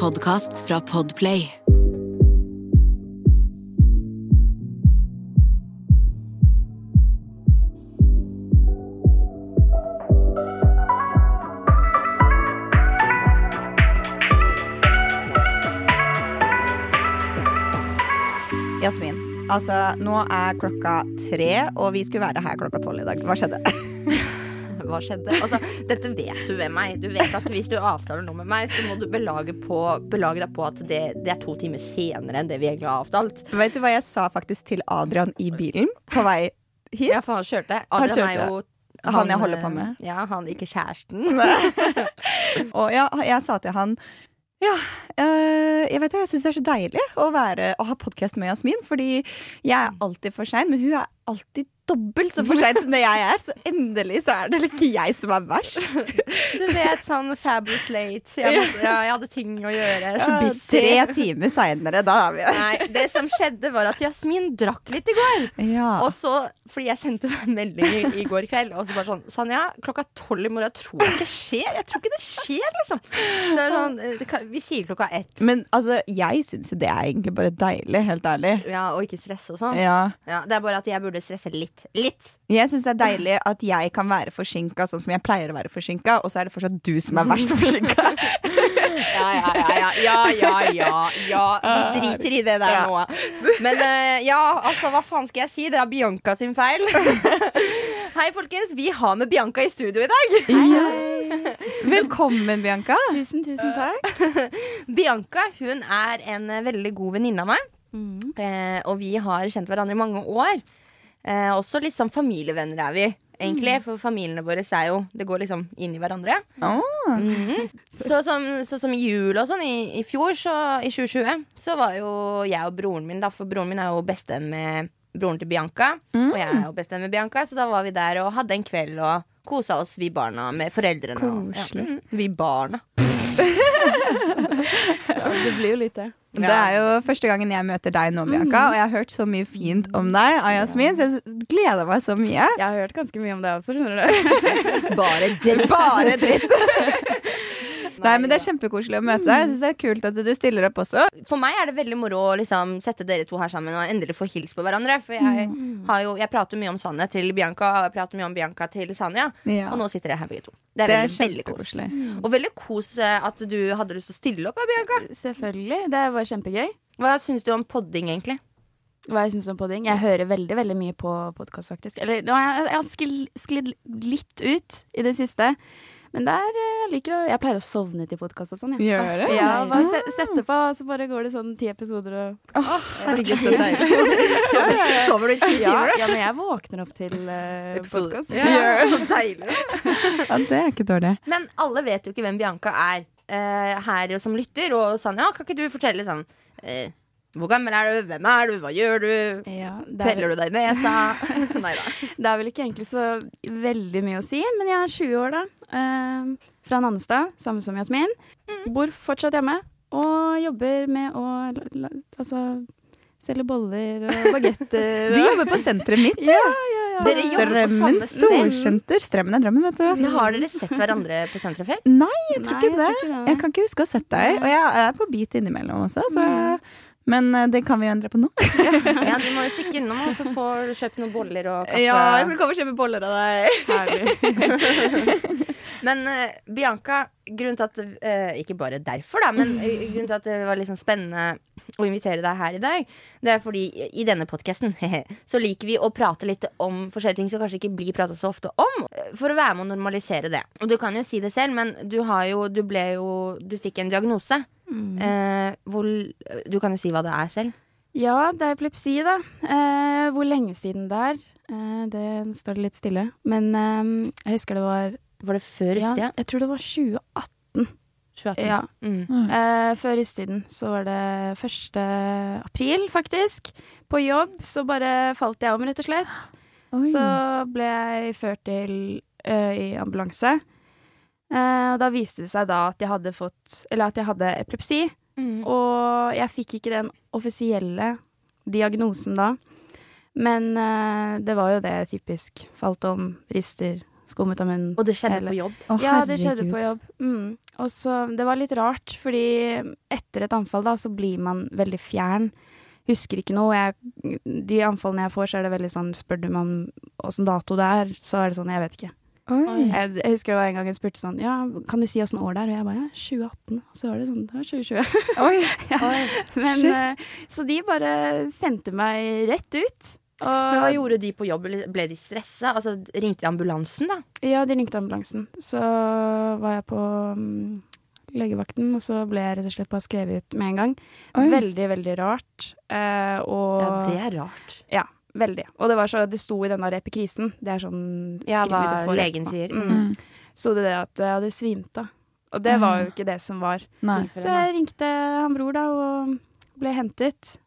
podkast fra Podplay. Jasmin, altså nå er klokka tre, og vi skulle være her klokka tolv i dag. Hva skjedde? Hva skjedde? Altså, dette vet du ved meg. Du vet at hvis du avtaler noe med meg, så må du belage, på, belage deg på at det, det, er to timer senere enn det vi egentlig har avtalt. Vet du hva jeg sa faktisk til Adrian i bilen på vei hit? Ja, for han kjørte. Adrian kjørte. er jo Han jeg holder på med. eh, Ja, han ikke kjæresten. Og ja, jeg sa til han ja, øh, jeg vet hva, jeg syns det er så deilig å, være, å ha podkast med Jasmin. Fordi jeg er alltid for sein, men hun er alltid dobbelt så for seint som det jeg er. Så endelig så er det ikke jeg som er verst. Du vet, sånn fabulous late. Jeg, måtte, ja, jeg hadde ting å gjøre. Så Ja, tre timer seinere, da er vi Nei, det som skjedde, var at Jasmin drakk litt i går. Ja. Og så, fordi jeg sendte henne en melding i, går kveld, og så bare sånn Sanja, klokka tolv i morgen, jeg tror det ikke skjer. Jeg tror ikke det skjer, liksom. Det sånn, eh, det kan, vi sier klokka ett. Men altså, jeg syns jo det er egentlig bare deilig, helt ærlig. Ja, og ikke stresse og sånn. Ja. Ja, det er bare at jeg burde stresse litt. Litt. Jeg syns det er deilig at jeg kan være forsinka sånn som jeg pleier å være forsinka, og så er det fortsatt du som er verst forsinka. Ja, ja, ja, ja, ja, ja, ja, ja. Vi driter i det der Ja. nå. Men uh, ja, altså, hva faen skal jeg si? Det er Bianca sin feil. Hei, folkens. Vi har med Bianca i studio i dag. Velkommen, Bianca. Tusen, tusen takk. Bianca hun er en eh, veldig god venninne av meg. Mm. Eh, og vi har kjent hverandre i mange år. Eh, også litt sånn familievenner er vi, egentlig. For familiene våre er jo Det går liksom inn i hverandre. Åh. Mhm. Så som, så som i jul og sånn i, i fjor, så, i 2020, så var jo jeg og broren min, da, for broren min er jo bestevenn med broren til Bianca. Mm. Og jeg er jo bestevenn med Bianca, så da var vi der og hadde en kveld og kosa oss, vi barna, med foreldrene. Og, ja, mhm. Vi barna. Ja, det blir jo litt det. Det er jo første gangen jeg møter deg nå, Bianca, og jeg har hørt så mye fint om deg Ayasmin, så jeg gleder meg så mye. Jeg har hørt ganske mye om deg også, skjønner du. Bare dritt. Bare dritt. Nei, men Det er kjempekoselig å møte deg. Jeg synes det er kult at du stiller opp også. For meg er det veldig moro å liksom sette dere to her sammen og endelig få hilst på hverandre. For jeg, har jo, jeg prater mye om Sanne til Bianca, og jeg prater mye om Bianca til Sanja. Ja. Og nå sitter dere her begge to. Det er, Det er veldig, veldig kos. Og veldig kos eh, at du hadde lyst til å stille opp, Bianca. Selvfølgelig. Det var kjempegøy. Hva syns du om podding, egentlig? Hva jeg syns om podding. Jeg hører veldig veldig mye på podkast, faktisk. Eller jeg, jeg har sklidd litt ut i det siste. Men der, eh, jeg liker å Jeg pleier å sovne til podkast og sånn. jeg. Gjør det? Ja, bare se, sette på, og så bare går det sånn ti episoder og Herregud, så deilig. Sover du i ti timer, timer, ja, men jeg våkner opp til uh, Episoder. podkast. Ja, så deilig. Ja, det er ikke dårlig. Men alle vet jo ikke hvem Bianca er uh, her som lytter. Og Sanja, kan ikke du fortelle sånn eh, Hvor gammel er du? Hvem er du? Hva gjør du? Ja, det er vel- du deg i nesa? Nei da. Det er vel ikke egentlig så veldig mye å si, men jeg er 20 år da. Eh, fra Nannestad, samme som Jasmin. Bor fortsatt hjemme og jobber med å la, la, altså, selge boller og bagetter. Du jobber på senteret mitt. Ja, ja, ja. Dere Strømmen storsenter. Strømmen er drømmen, vet du. Men har dere sett hverandre på senteret før? Nei, jeg tror Nei, ikke det. ikke Jeg kan ikke huske å ha sett deg. Og jeg er på beat innimellom også, så Men eh, det kan vi jo endre på nå. Ja, Du må jo stikke innom og så få kjøpe noen boller og kaffe. Ja, jeg skal komme og kjøpe boller av deg. Men uh, Bianca, grunnen til at uh, Ikke bare derfor, da, men grunnen til at det var liksom spennende å invitere deg her i dag, det er fordi i- denne podkasten så liker vi å prate litt om forskjellige ting som kanskje ikke blir prata så ofte om, for å være med å normalisere det. Og du kan jo si det selv, men du har jo Du ble jo Du fikk en diagnose. Eh, hvor, du kan jo si hva det er selv. Ja, det er epilepsi, da. Eh, hvor lenge siden det er, eh, det står det litt stille. Men eh, jeg husker det var Var det før ja. Jeg tror det var 2018. 2018? Ja. Mm. Eh, før russetiden så var det 1. april, faktisk. På jobb så bare falt jeg om, rett og slett. Så ble jeg ført til eh, i ambulanse. Eh, og da viste det seg da at jeg hadde fått Eller at jeg hadde epilepsi. Mm. Og jeg fikk ikke den offisielle diagnosen da. Men eh, det var jo det typisk. Falt om, rister, skummet av munnen. Og det skjedde Hele- på jobb. Å, ja, det skjedde på jobb. Mm. Og så, Det var litt rart, fordi etter et anfall da, så blir man veldig fjern. Husker ikke noe. Jeg, de anfallene jeg får, så er det veldig sånn Spør du meg om åssen dato det er, så er det sånn Jeg vet ikke. Oi. Jeg, jeg husker det var en gang jeg spurte sånn Ja, kan du si åssen år det er? Og jeg bare ja, 2018. Og så var det sånn Det var 2020. Oi. Men, Shit. eh, så de bare sendte meg rett ut. Og, Men hva gjorde de på jobb? Ble de stressa? Altså, ringte de ambulansen, da? Ja, de ringte ambulansen. Så var jeg på um, legevakten, og så ble jeg rett og slett bare skrevet ut med en gang. Oi. Veldig, veldig rart. Uh, og Ja, det er rart. Ja, veldig. Og det var så, det sto i den der epikrisen. Det er sånn Ja, hva legen sier. Mm. Mm. Sto det det at jeg hadde svimt av. Og det var jo ikke det som var. Nei. Så jeg ringte han bror da, og ble hentet.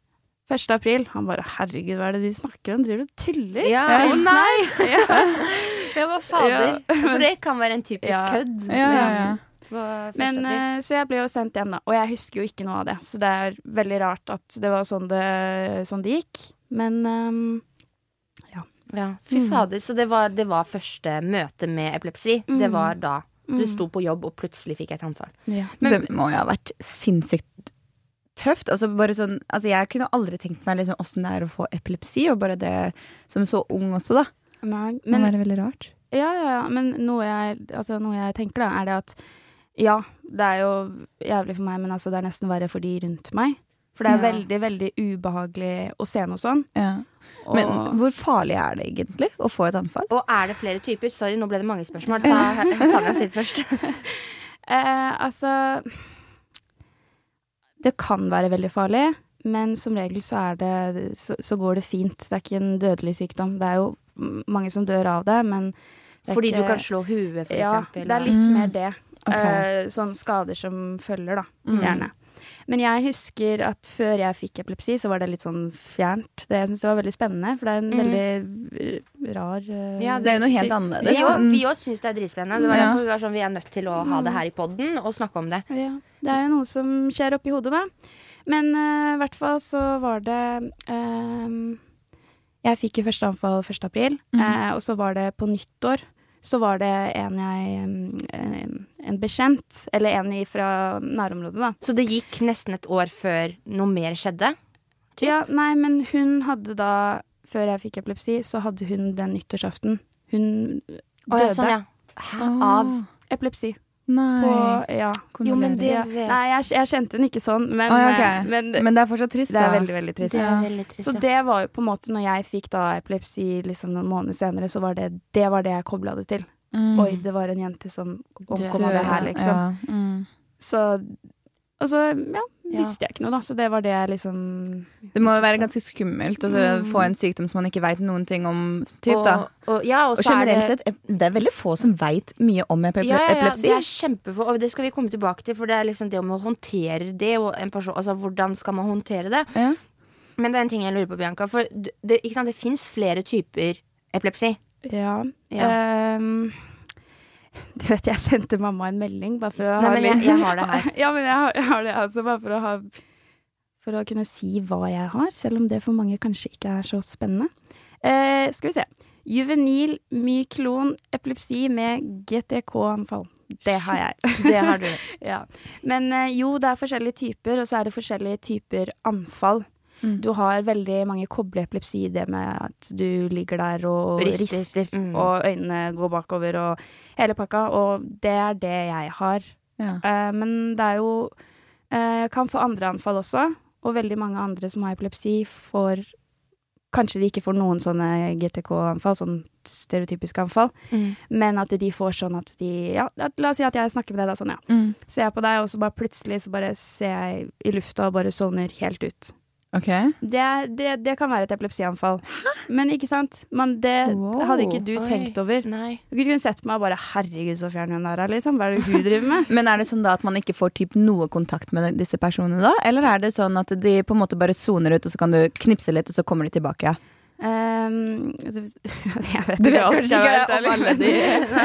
1. april. Han bare 'herregud, hva er det du snakker om, driver du og tuller?' Ja, Jeg- å nei! Ja. Ja, hva fader. Ja. For det kan være en typisk Ja. kødd. Ja, ja, ja. Men, eh, så jeg ble jo sendt hjem, da. Og jeg husker jo ikke noe av det. Så det er veldig rart at det var sånn det, sånn det gikk. Men um, ja, fy Mm. Så det var, det var første møte med epilepsi. Det Mm. var da du Mm. sto på jobb og plutselig fikk et anfall. ja. Men- det må jo ha vært sinnssykt tøft. Altså bare sånn, altså jeg kunne aldri tenkt meg liksom åssen det er å få epilepsi, og bare det som så ung også, da. Nei, Det men må være veldig rart. Ja, ja, ja. Men noe jeg, altså, noe jeg tenker, da, er det at ja, det er jo jævlig for meg, men altså, det er nesten verre for de rundt meg. For det er Ja. veldig, veldig ubehagelig å se noe sånn. Ja. Og, Men hvor farlig er det egentlig å få et anfall? Og er det flere typer? Sorry, nå ble det mange spørsmål. Ta Sanja sitt først. eh, altså Det kan være veldig farlig, men som regel så er det så, så går det fint. Det er ikke en dødelig sykdom. Det er jo mm, mange som dør av det, men det Fordi Fordi du kan slå huet, for Ja, eksempel. det er litt Mm. mer det. Okay. Eh, sånne skader som følger, da. Mm. Men jeg husker at før jeg fikk epilepsi, så var det litt sånn fjernt. Det, jeg syns det var veldig spennende, for det er en Mm. veldig eh, rar uh, Ja, Det er jo noe helt annerledes. annerledes. Vi òg Mm. syns det er dritspennende. Det var Ja. derfor vi var sånn, vi er nødt til å ha det her i poden og snakke om det. Ja, det er jo noe som skjer oppi hodet, da. Men i i hvert fall så var det uh, Jeg fikk jo første anfall 1. april, mm. eh, og så var det på nyttår. Så var det en jeg eh, En bekjent, eller en fra nærområdet, da. Så det gikk nesten et år før noe mer skjedde. Typ? Ja, nei, men hun hadde da Før jeg fikk epilepsi, så hadde hun den nyttårsaften. Hun Å, døde. ja, sånn, ja. Hæ? Av Epilepsi. Nei. På, ja. Jo, men det vet Nei, jeg, jeg kjente hun ikke sånn, men, ah, ja, eh, men Men det er fortsatt trist, det er veldig, veldig trist. Ja. veldig trist. Så det var jo på en måte, når jeg fikk da epilepsi liksom noen måneder senere, så var det det var det jeg kobla det til. Mm. Oi, det var en jente som omkom av det her, liksom. Ja. Mm. Så Og så, ja, Ja. visste jeg ikke noe, da. Så det var det jeg liksom Det må jo være ganske skummelt å Mm. få en sykdom som man ikke veit noen ting om. Typ, da. og, og, ja, og, Og er generelt sett, det er veldig få som veit mye om epilepsi. ja, ja, det er kjempefå, og det skal vi komme tilbake til. For det er liksom det om å håndtere det. Og en person, altså Hvordan skal man håndtere det? Ja. Men det er en ting jeg lurer på, Bianca. For det, ikke sant, det fins flere typer epilepsi. Ja. Ja. Ehm, du vet, jeg sendte mamma en melding bare for å Nei, men jeg- jeg har det her. ja, men jeg har, jeg har det altså bare for å ha For å kunne si hva jeg har, selv om det for mange kanskje ikke er så spennende. Eh, skal vi se. Juvenil myklon epilepsi med GTK-anfall. Det har jeg. Det har du. ja. Men eh, jo, det er forskjellige typer, og så er det forskjellige typer anfall. Mm. Du har veldig mange kobleepilepsi, det med at du ligger der og Rister. rister, Mm. og øynene går bakover og hele pakka, og det er det jeg har. Ja. Eh, men det er jo Jeg kan få andre anfall også, og veldig mange andre som har epilepsi, får Kanskje de ikke får noen sånne GTK-anfall, sånn stereotypiske anfall, Mm. men at de får sånn at de Ja, la oss si at jeg snakker med deg, da, sånn, ja. Mm. Ser jeg på deg, og så bare plutselig så bare ser jeg i lufta og bare sovner helt ut. Ok. Det, det, det kan være et epilepsianfall. Men ikke sant? Men det Wow. hadde ikke du Oi. tenkt over. Nei. Du kunne sett på meg og bare 'herregud, så fjern hun er', liksom. Hva er det hun driver med? Men er det sånn da at man ikke får typ noe kontakt med disse personene da? Eller er det sånn at de på en måte bare soner ut, og så kan du knipse litt, og så kommer de tilbake? Ja? Um, altså, jeg vet Du vet kanskje ikke jeg om alle de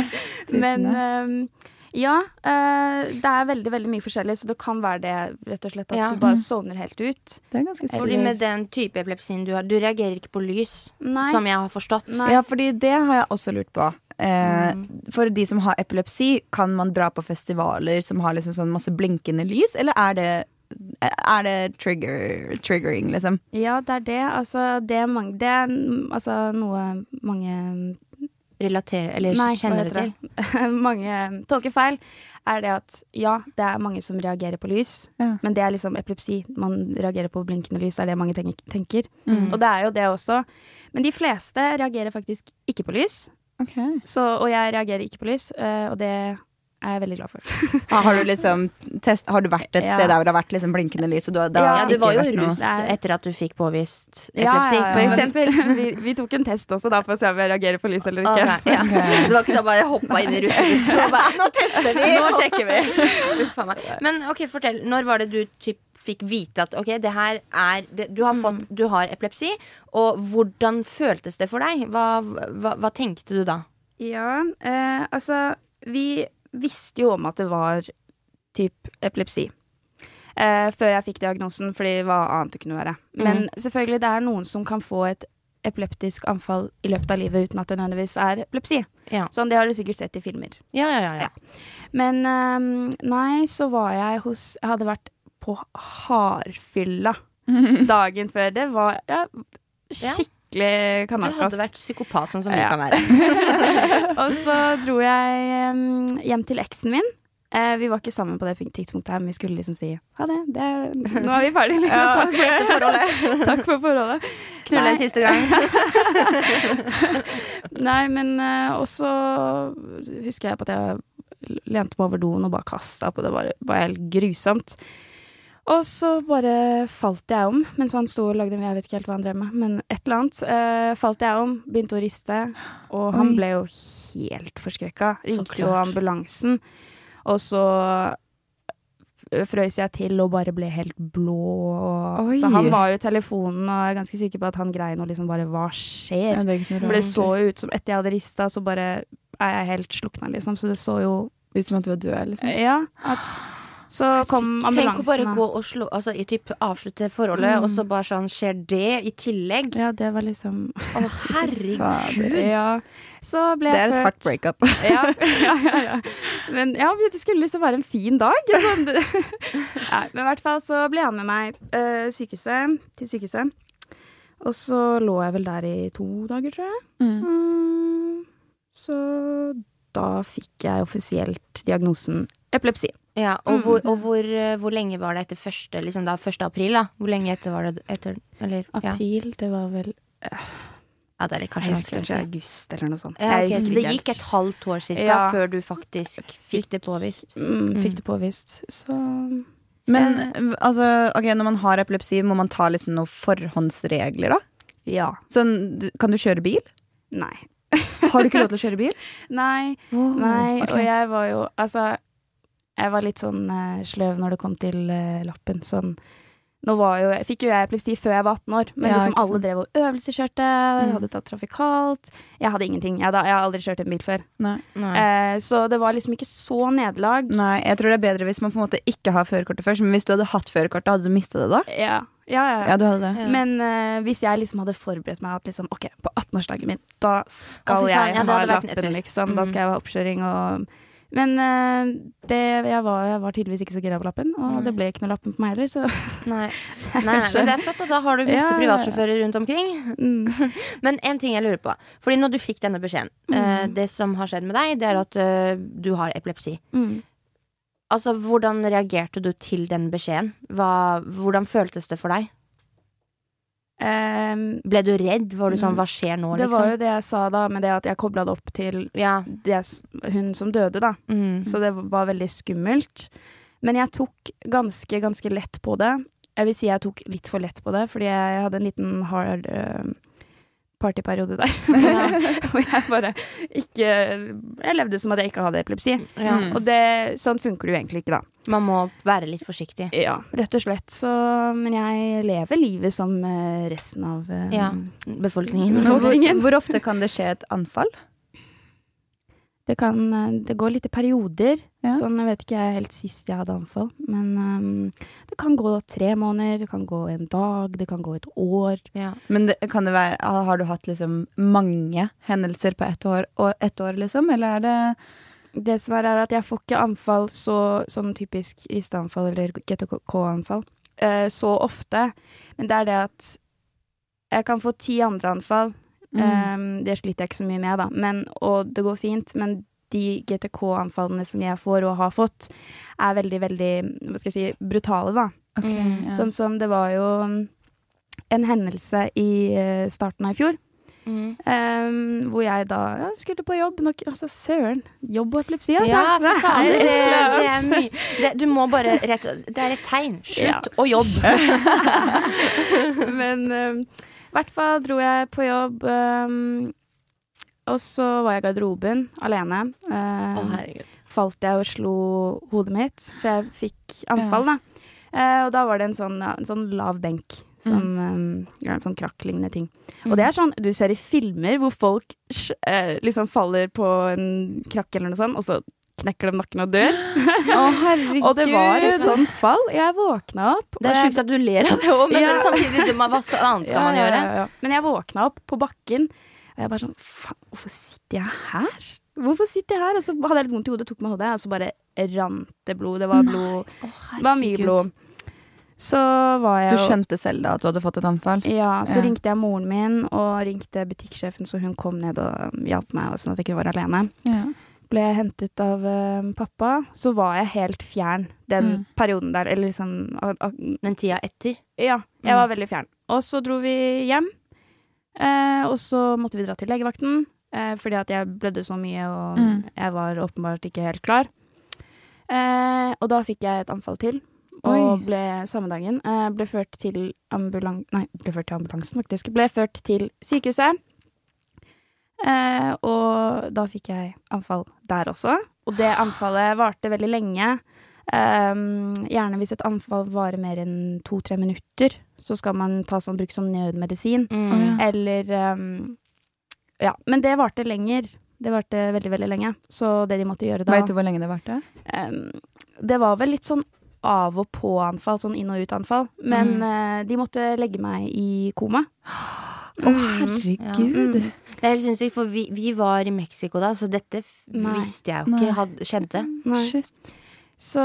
Men typene. Ja, uh, det er veldig veldig mye forskjellig, så det kan være det rett og slett at Ja. du bare sovner helt ut. Det er ganske sikkert. Fordi med den type epilepsien du har, du reagerer ikke på lys, Nei. som jeg har forstått. Nei. Ja, fordi det har jeg også lurt på. Eh, Mm. For de som har epilepsi, kan man dra på festivaler som har liksom sånn masse blinkende lys, eller er det, er det trigger, triggering, liksom? Ja, det er det. Altså, det er, mange, det er altså, noe mange Relatere, eller Nei, kjenner du til? mange tolker feil, er det at ja, det er mange som reagerer på lys, Ja. men det er liksom epilepsi. Man reagerer på blinkende lys, er det mange tenker. Mm. Og det er jo det også. Men de fleste reagerer faktisk ikke på lys, Ok. så, og jeg reagerer ikke på lys, eh, og det er jeg veldig glad for. Ah, har, du liksom test, har du vært et Ja. sted der hvor det har vært liksom blinkende lys? Og du, det Ja, du var jo russ er- etter at du fikk påvist epilepsi, ja, ja, for eksempel. vi, vi tok en test også da for å se om jeg reagerer på lys eller ikke. Okay, ja. Det var ikke sånn bare hoppa inn i russebussen og bare Nå tester vi! Nå sjekker vi. Uff a meg. Men ok, fortell. Når var det du typ, fikk vite at ok, det her er det, du, har fått, du har epilepsi, og hvordan føltes det for deg? Hva, hva, hva tenkte du da? Ja, eh, altså Vi visste jo om at det var typ epilepsi. Eh, før jeg fikk diagnosen, fordi hva annet det kunne være. Men selvfølgelig, det er noen som kan få et epileptisk anfall i løpet av livet uten at det nødvendigvis er epilepsi. Ja. Sånn, det har du sikkert sett i filmer. Ja, ja, ja. ja. Men um, nei, så var jeg hos Jeg hadde vært på hardfylla dagen før. Det var ja, skikkelig Du kanakas. hadde vært psykopat, sånn som vi Ja. kan være. Og så dro jeg hjem til eksen min. Eh, vi var ikke sammen på det tidspunktet, her, men vi skulle liksom si ha det. det nå er vi ferdige. Liksom. Takk for dette forholdet. Takk for forholdet. Knulle en siste gang. Nei, men eh, også husker jeg på at jeg lente meg over doen og bare kasta på det. det var helt grusomt. Og så bare falt jeg om mens han sto og lagde en Jeg vet ikke helt hva han drev med, men et eller annet. Eh, falt jeg om, begynte å riste, og han Oi. ble jo helt forskrekka. Ringte jo ambulansen. Og så frøys jeg til og bare ble helt blå. Oi. så han var jo i telefonen, og jeg er ganske sikker på at han grein noe liksom bare Hva skjer? Ja, det For det så jo ut som etter jeg hadde rista, så bare er jeg helt slukna, liksom. Så det så jo Ut som at du var død, liksom. Ja. At, så kom Tenk å bare gå og slå Altså i typ avslutte forholdet, Mm. og så bare sånn skjer det i tillegg. Ja, det var liksom Å, herregud. Ja. Så ble Det er et hardt breakup. ja, ja, ja, ja. Men ja, det skulle liksom være en fin dag. Sånn. Nei, men i hvert fall så ble han med meg øh, sykehuset, til sykehuset. Og så lå jeg vel der i to dager, tror jeg. Mm. Mm, så da fikk jeg offisielt diagnosen epilepsi. Ja, og, Mm. hvor, og hvor, eh, hvor lenge var det etter første, liksom da, 1. april? da? Hvor lenge etter var det etter? Eller, ja. April, det var vel ja, det er litt kanskje Jeg husker vanskelig å ikke si. august eller noe sånt. Ja, okay, så det gikk et halvt år cirka Ja. før du faktisk fikk det påvist? mm, Mm. Fikk det påvist. Så Men altså, ok, når man har epilepsi, må man ta liksom noen forhåndsregler, da? ja. Sånn, kan du kjøre bil? Nei. Har du ikke lov til å kjøre bil? Nei. Nei, Okay. og jeg var jo Altså, jeg var litt sånn eh, sløv når det kom til eh, lappen. Sånn Nå var jo Fikk jo jeg epilepsi før jeg var 18 år, men Ja, liksom alle drev og øvelseskjørte, Mm. hadde tatt trafikalt. Jeg hadde ingenting. Jeg, hadde, jeg har aldri kjørt en bil før. Nei. Nei. Eh, så det var liksom ikke så nederlag. Nei, jeg tror det er bedre hvis man på en måte ikke har førerkortet først. Men hvis du hadde hatt førerkortet, hadde du mista det da? Ja, ja, ja. Ja, du hadde det. Ja. Men uh, hvis jeg liksom hadde forberedt meg at liksom, ok, på 18-årsdagen min, da skal Å, faen, jeg ja, ha lappen, liksom. Mm. Da skal jeg ha oppkjøring og Men eh, det, jeg, var, jeg var tydeligvis ikke så gira på lappen, og Nei. det ble ikke noe lappen på meg heller, så Nei. Nei, nei, men det er flott, og da har du masse Ja, privatsjåfører rundt omkring. mm. Men en ting jeg lurer på. Fordi når du fikk denne beskjeden, eh, Mm. det som har skjedd med deg, det er at eh, du har epilepsi. Mm. Altså, hvordan reagerte du til den beskjeden? Hva, hvordan føltes det for deg? Ehm, Ble du redd? Var du sånn, Mm. hva skjer nå, det var liksom? jo det jeg sa da, med det at jeg kobla det opp til Ja. det, hun som døde, da. Mm. Så det var veldig skummelt. Men jeg tok ganske, ganske lett på det. Jeg vil si jeg tok litt for lett på det, fordi jeg hadde en liten hard uh, partyperiode der. Hvor jeg bare ikke Jeg levde som at jeg ikke hadde epilepsi. ja. Og det, sånn funker det jo egentlig ikke, da. Man må være litt forsiktig. Ja, rett og slett. Så, men jeg lever livet som eh, resten av eh, Ja. Befolkningen. befolkningen. hvor, hvor ofte kan det skje et anfall? Det kan eh, Det går litt i perioder. Ja. Sånn, jeg vet ikke jeg helt sist jeg hadde anfall. Men um, det kan gå tre måneder, det kan gå en dag, det kan gå et år. Ja. Men det, kan det være, har du hatt liksom mange hendelser på ett år, og ett år, liksom? Eller er det Det som er, er at jeg får ikke anfall så, sånn typisk risteanfall eller GTK-anfall uh, så ofte. Men det er det at jeg kan få ti andre anfall. Mm. Um, det sliter jeg ikke så mye med, da. Men, og det går fint. Men de GTK-anfallene som jeg får og har fått, er veldig, veldig hva skal jeg si, brutale, da. Okay, Mm. ja. Sånn som det var jo en hendelse i eh, starten av i fjor. Mm. Um, hvor jeg da ja, skulle på jobb. Nok, altså, søren. Jobb og epilepsi, altså. Ja, for faen, det, det, et det er mye det, Du må bare rett Det er et tegn. Slutt å jobbe. Men i i hvert fall dro jeg på jobb, Um, og så var jeg i garderoben alene. Um, oh, falt jeg og slo hodet mitt, for jeg fikk anfall, da. Uh, og da var det en sånn, en sånn lav benk. Som, ehm, um, en sånn krakklignende ting. Og det er sånn du ser i filmer hvor folk eh, liksom faller på en krakk eller noe sånt, og så knekker de nakken og dør. Å, herregud. Og det var et sånt fall. Jeg våkna opp. Det er sjukt at du ler av det òg, men Ja. samtidig du, hva skal, annet skal Ja, man gjøre? ja. Men jeg våkna opp på bakken, og jeg bare sånn Faen, hvorfor sitter jeg her? Hvorfor sitter jeg her? Og så hadde jeg litt vondt i hodet, tok meg hodet, og så bare rant det blod. Det var blod. Det var mye blod. Så var jeg Du skjønte selv da at du hadde fått et anfall? Ja, så Ja. ringte jeg moren min, og ringte butikksjefen, så hun kom ned og hjalp meg, sånn at jeg ikke var alene. Ja. Ble jeg hentet av uh, pappa, så var jeg helt fjern den Mm. perioden der. Eller liksom Den tida etter. Ja, jeg var veldig fjern. Og så dro vi hjem, uh, og så måtte vi dra til legevakten, eh, fordi at jeg blødde så mye, og Mm. jeg var åpenbart ikke helt klar. Eh, og da fikk jeg et anfall til, og ble samme dagen eh, ble ført til ambulan... Nei, ble ført til ambulansen, faktisk. Ble ført til sykehuset. Eh, og da fikk jeg anfall der også. Og det anfallet varte veldig lenge. Eh, gjerne hvis et anfall varer mer enn to-tre minutter, så skal man ta sånn, bruke sånn nødmedisin. Mm. Eller um, Ja. Men det varte lenger. Det varte veldig, veldig lenge. Så det de måtte gjøre da Vet du hvor lenge det varte? Eh, Det var vel litt sånn av og på-anfall, sånn inn- og ut-anfall. Men Mm. eh, de måtte legge meg i koma. Å, herregud. Mm. Det er helt sinnssykt, for vi, vi var i Mexico da, så dette Nei. visste jeg jo Nei. ikke hadde, skjedde. Nei. Shit. Så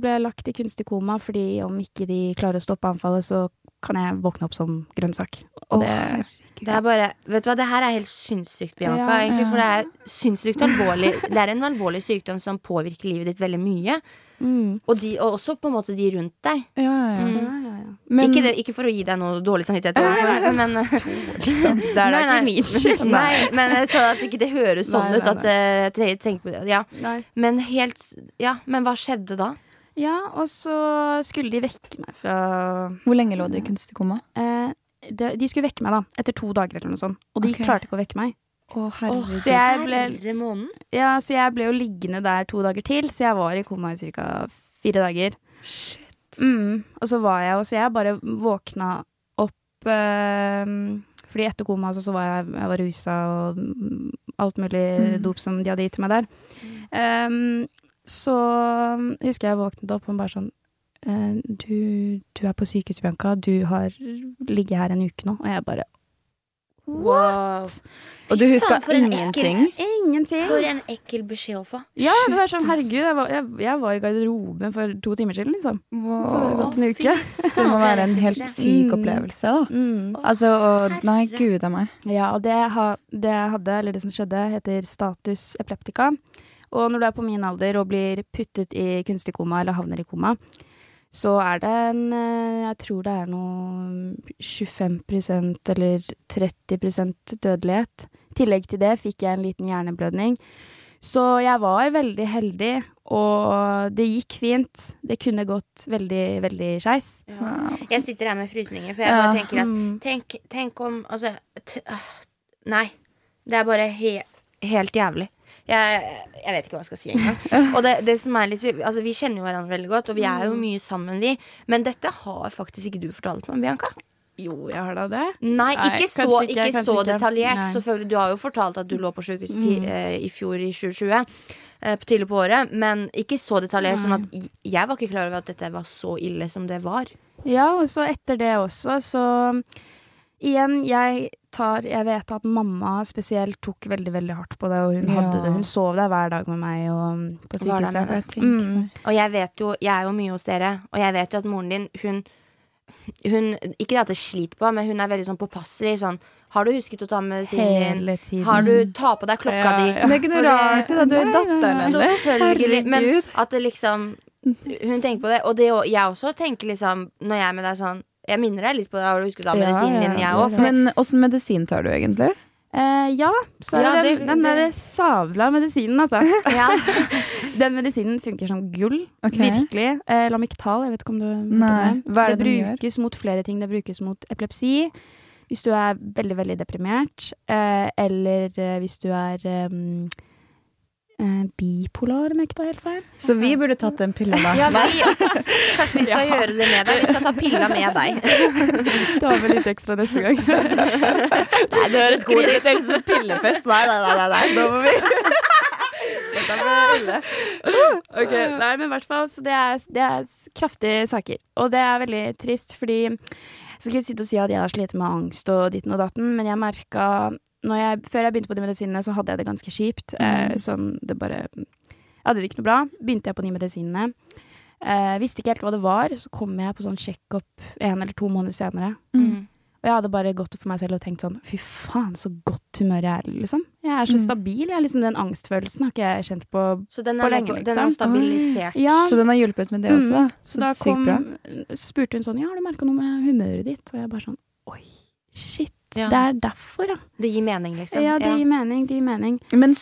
ble jeg lagt i kunstig koma, fordi om ikke de klarer å stoppe anfallet, så kan jeg våkne opp som grønnsak. Å, oh, det. Det er bare, vet du hva, det her er helt sinnssykt, Bianca. Ja, egentlig. For det er sinnssykt alvorlig. Det er en alvorlig sykdom som påvirker livet ditt veldig mye. mm. Og, de, og også på en måte de rundt deg. Ja, ja. Mm. ja, ja, ja. Men ikke, det, ikke for å gi deg noe dårlig samvittighet, men Det er da ikke min skyld. Nei, men jeg sa at ikke det høres sånn Nei, ut at nei. tre- tenk på det. Ja. Men helt Ja, men hva skjedde da? Ja, og så skulle de vekke meg fra hvor lenge lå du i kunstig koma? eh, de, de skulle vekke meg, da, etter to dager eller noe sånt. Og de okay. klarte ikke å vekke meg. Å, herregud. Så jeg ble, Herre måneden. ja, så jeg ble jo liggende der to dager til, så jeg var i koma i ca. fire dager. Shit. Mm. Og så var jeg, og så jeg bare våkna opp øh, Fordi etter koma så, så var jeg, jeg var rusa og mm, alt mulig Mm. dop som de hadde gitt meg der. Um, så husker jeg våknet opp og bare sånn du, du er på sykehus, Bianca. Du har ligget her en uke nå. Og jeg bare Wow. Og du huska ingenting? Ingenting! For en ekkel beskjed å få. Ja, det var sånn, herregud, jeg var, jeg, jeg var i garderoben for to timer siden, liksom. Så har det Wow. gått en uke. Det må være en helt syk Mm. opplevelse, da. Mm. Altså, og Nei, gud a meg. Ja, og det, ha, det jeg hadde, eller det som skjedde, heter status epileptica. Og når du er på min alder og blir puttet i kunstig koma eller havner i koma, så er det en eh, Jeg tror det er noe 25% eller 30 dødelighet. I tillegg til det fikk jeg en liten hjerneblødning. Så jeg var veldig heldig, og det gikk fint. Det kunne gått veldig, veldig skeis. Ja. Jeg sitter her med frysninger, for jeg Ja. bare tenker at Mm. Tenk, tenk om Altså t øh, Nei. Det er bare he helt jævlig. Jeg, jeg vet ikke hva jeg skal si engang. Og det, det som er litt Altså, vi kjenner jo hverandre veldig godt, og vi er jo mye sammen, vi. Men dette har faktisk ikke du fortalt meg, Bianca. Jo, jeg har da det. Nei, ikke så, ikke, ikke så detaljert. Selvfølgelig, Du har jo fortalt at du lå på sykehuset Mm. eh, i fjor i 2020. eh, på tidlig på året, men ikke så detaljert. Sånn at jeg var ikke klar over at dette var så ille som det var. Ja, og så etter det også, så Igjen, jeg tar Jeg vet at mamma spesielt tok veldig, veldig hardt på det, og hun Ja. hadde det. Hun sov der hver dag med meg og på sykehuset. Jeg Mm. Og jeg vet jo, jeg er jo mye hos dere, og jeg vet jo at moren din, hun, hun Ikke det at det sliter på, men hun er veldig sånn påpasselig. Sånn Har du husket å ta med siden din? Har du Ta på deg klokka Ja, di. Det er ikke noe rart det- du er datteren hennes. Selvfølgelig. Men at det liksom Hun tenker på det. Og det, jeg også tenker liksom, når jeg er med deg sånn Jeg minner deg litt på det. Har du husket Ja, medisinen din, jeg det òg? Men åssen medisin tar du egentlig? Eh, ja, så er Ja, det den, den derre savla medisinen, altså. Ja. Den medisinen funker som gull. Okay. Virkelig. Eh, Lamictal, jeg vet ikke om du Nei, hva er det gjør? brukes mot flere ting. Det brukes mot epilepsi. Hvis du er veldig, veldig deprimert. Eh, eller eh, hvis du er eh, bipolar, om jeg ikke tar helt feil. Så vi burde tatt den pilla, da. Ja, vi også. Kanskje vi skal gjøre det med deg. Vi skal ta pilla med deg. Ta med litt ekstra neste gang. Nei, det høres god ut. Det pillefest. Nei, nei, nei, nei. Nå må vi Dette blir ille. Ok, Nei, men i hvert fall, så det er, det er kraftige saker. Og det er veldig trist, fordi jeg skal ikke sitte og si at jeg har slitt med angst og ditten og datten, men jeg merka jeg, Før jeg begynte på de medisinene, så hadde jeg det ganske kjipt. Mm. sånn, det bare Jeg hadde det ikke noe bra. Begynte jeg på de medisinene. Eh, visste ikke helt hva det var. Så kom jeg på sånn sjekk-opp en eller to måneder senere. Mm. Og jeg hadde bare gått for meg selv og tenkt sånn Fy faen, så godt humør jeg er, liksom. Jeg er så Mm. stabil. Jeg, liksom, den angstfølelsen har ikke jeg kjent på Så den På er, lenge, den er liksom. stabilisert. Ja, Så den har hjulpet med det også, da. Så, Så da sykt bra. så spurte hun sånn Ja, har du merka noe med humøret ditt? Og jeg bare sånn Oi, shit. Ja. Det er derfor, ja. Det gir mening, liksom. Ja, det Ja. gir mening. Det gir mening. Men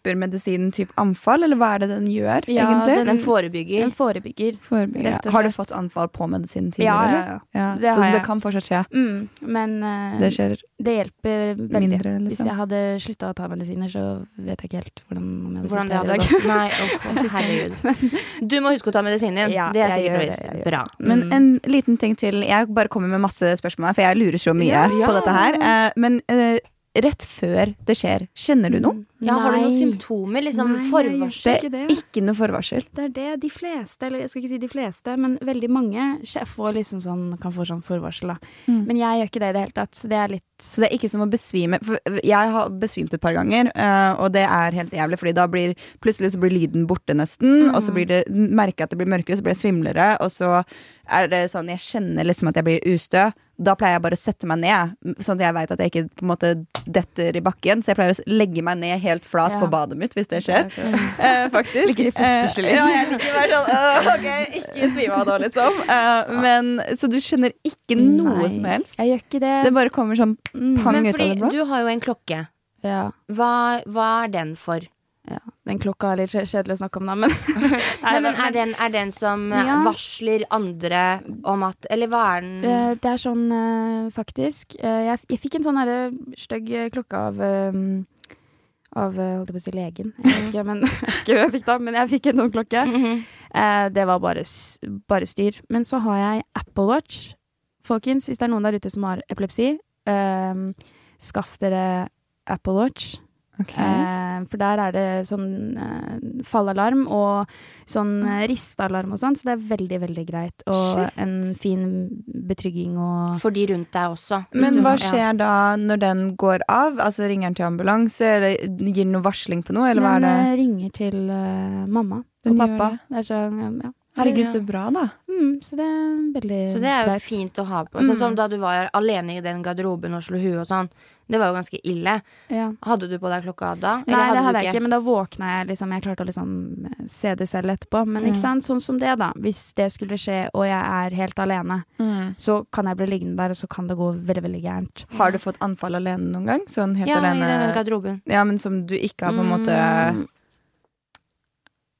stopper medisinen typ anfall, eller hva er det den gjør, Ja, egentlig? Den forebygger. Den forebygger. Forebygger. rett og Har du fått anfall på medisinen tidligere, ja, eller? ja. Ja, Det så det kan fortsatt skje. Mm, men uh, Det skjer det hjelper veldig. mindre, Hvis liksom. jeg hadde slutta å ta medisiner, så vet jeg ikke helt hvordan Hvordan det hadde gått. Nei, åh, herregud. Du må huske å ta medisinen din. Ja, det er sikkert det, Bra. Men Mm. en liten ting til. Jeg bare kommer med masse spørsmål, for jeg lurer så mye Ja, på dette her. Uh, men eh, rett før det skjer, kjenner du noe? Ja, har du noen symptomer? Liksom Nei, forvarsel? Ikke det. ikke noe forvarsel. Det er det de fleste, eller jeg skal ikke si de fleste, men veldig mange får liksom sånn, kan få sånn forvarsel. da. Mm. Men jeg gjør ikke det i det hele tatt. Så det er litt Så det er ikke som å besvime. For jeg har besvimt et par ganger, eh, og det er helt jævlig, fordi da blir plutselig så blir lyden borte nesten, og så blir det merker jeg at det blir mørkere, så blir jeg svimlere, og så er det sånn jeg kjenner liksom at jeg blir ustø. Da pleier jeg bare å sette meg ned, sånn at jeg veit at jeg ikke på en måte detter i bakken. Så jeg pleier å legge meg ned helt flat Ja. på badet mitt, hvis det skjer. Eh, faktisk. Ligger i fosterstilling. Eh, ja, jeg liker å være sånn OK, ikke svime av nå, liksom. Eh, men, så du skjønner ikke noe Nei, som helst? Jeg gjør ikke det. Det bare kommer sånn Mm, pang ut av det blå? du har jo en klokke. ja, Hva, hva er den for? Den klokka er litt kjedelig å snakke om, da, men Nei, men er den, er den som eh, Ja. varsler andre om at Eller hva er den? Eh, Det er sånn, eh, faktisk Jeg, jeg fikk en sånn herre stygg klokke av Av, holdt jeg på å si, legen. Jeg vet ikke, men, jeg vet ikke hva jeg fikk da, men jeg fikk en sånn klokke. Mhm. Eh, det var bare, bare styr. Men så har jeg Apple Watch. Folkens, hvis det er noen der ute som har epilepsi, skaff dere Apple Watch. Ok. Eh, for der er det sånn eh, fallalarm og sånn eh, ristealarm og sånn, så det er veldig, veldig greit. Og Shit. en fin betrygging og For de rundt deg også. Men hva skjer ja. da når den går av? Altså Ringer den til ambulanse, eller gir den noe varsling på noe, eller hva er Den det? Den ringer til uh, mamma Den og pappa. Det. er sånn, ja. Herregud, så bra, da. Mm, så det er veldig Så det er jo fint å ha på. Sånn som Mm. da du var alene i den garderoben og slo huet og sånn. Det var jo ganske ille. Ja. Hadde du på deg klokka da? Nei, det du hadde jeg ikke, men da våkna jeg liksom. Jeg klarte å liksom eh, se det selv etterpå. Men Mm. ikke sant, sånn som det, da. Hvis det skulle skje, og jeg er helt alene, så kan jeg bli liggende der, og så kan det gå veldig, veldig gærent. Har du fått anfall alene noen gang? Sånn helt Ja, i den garderoben. Ja, men som du ikke har på en måte Mm. Eh,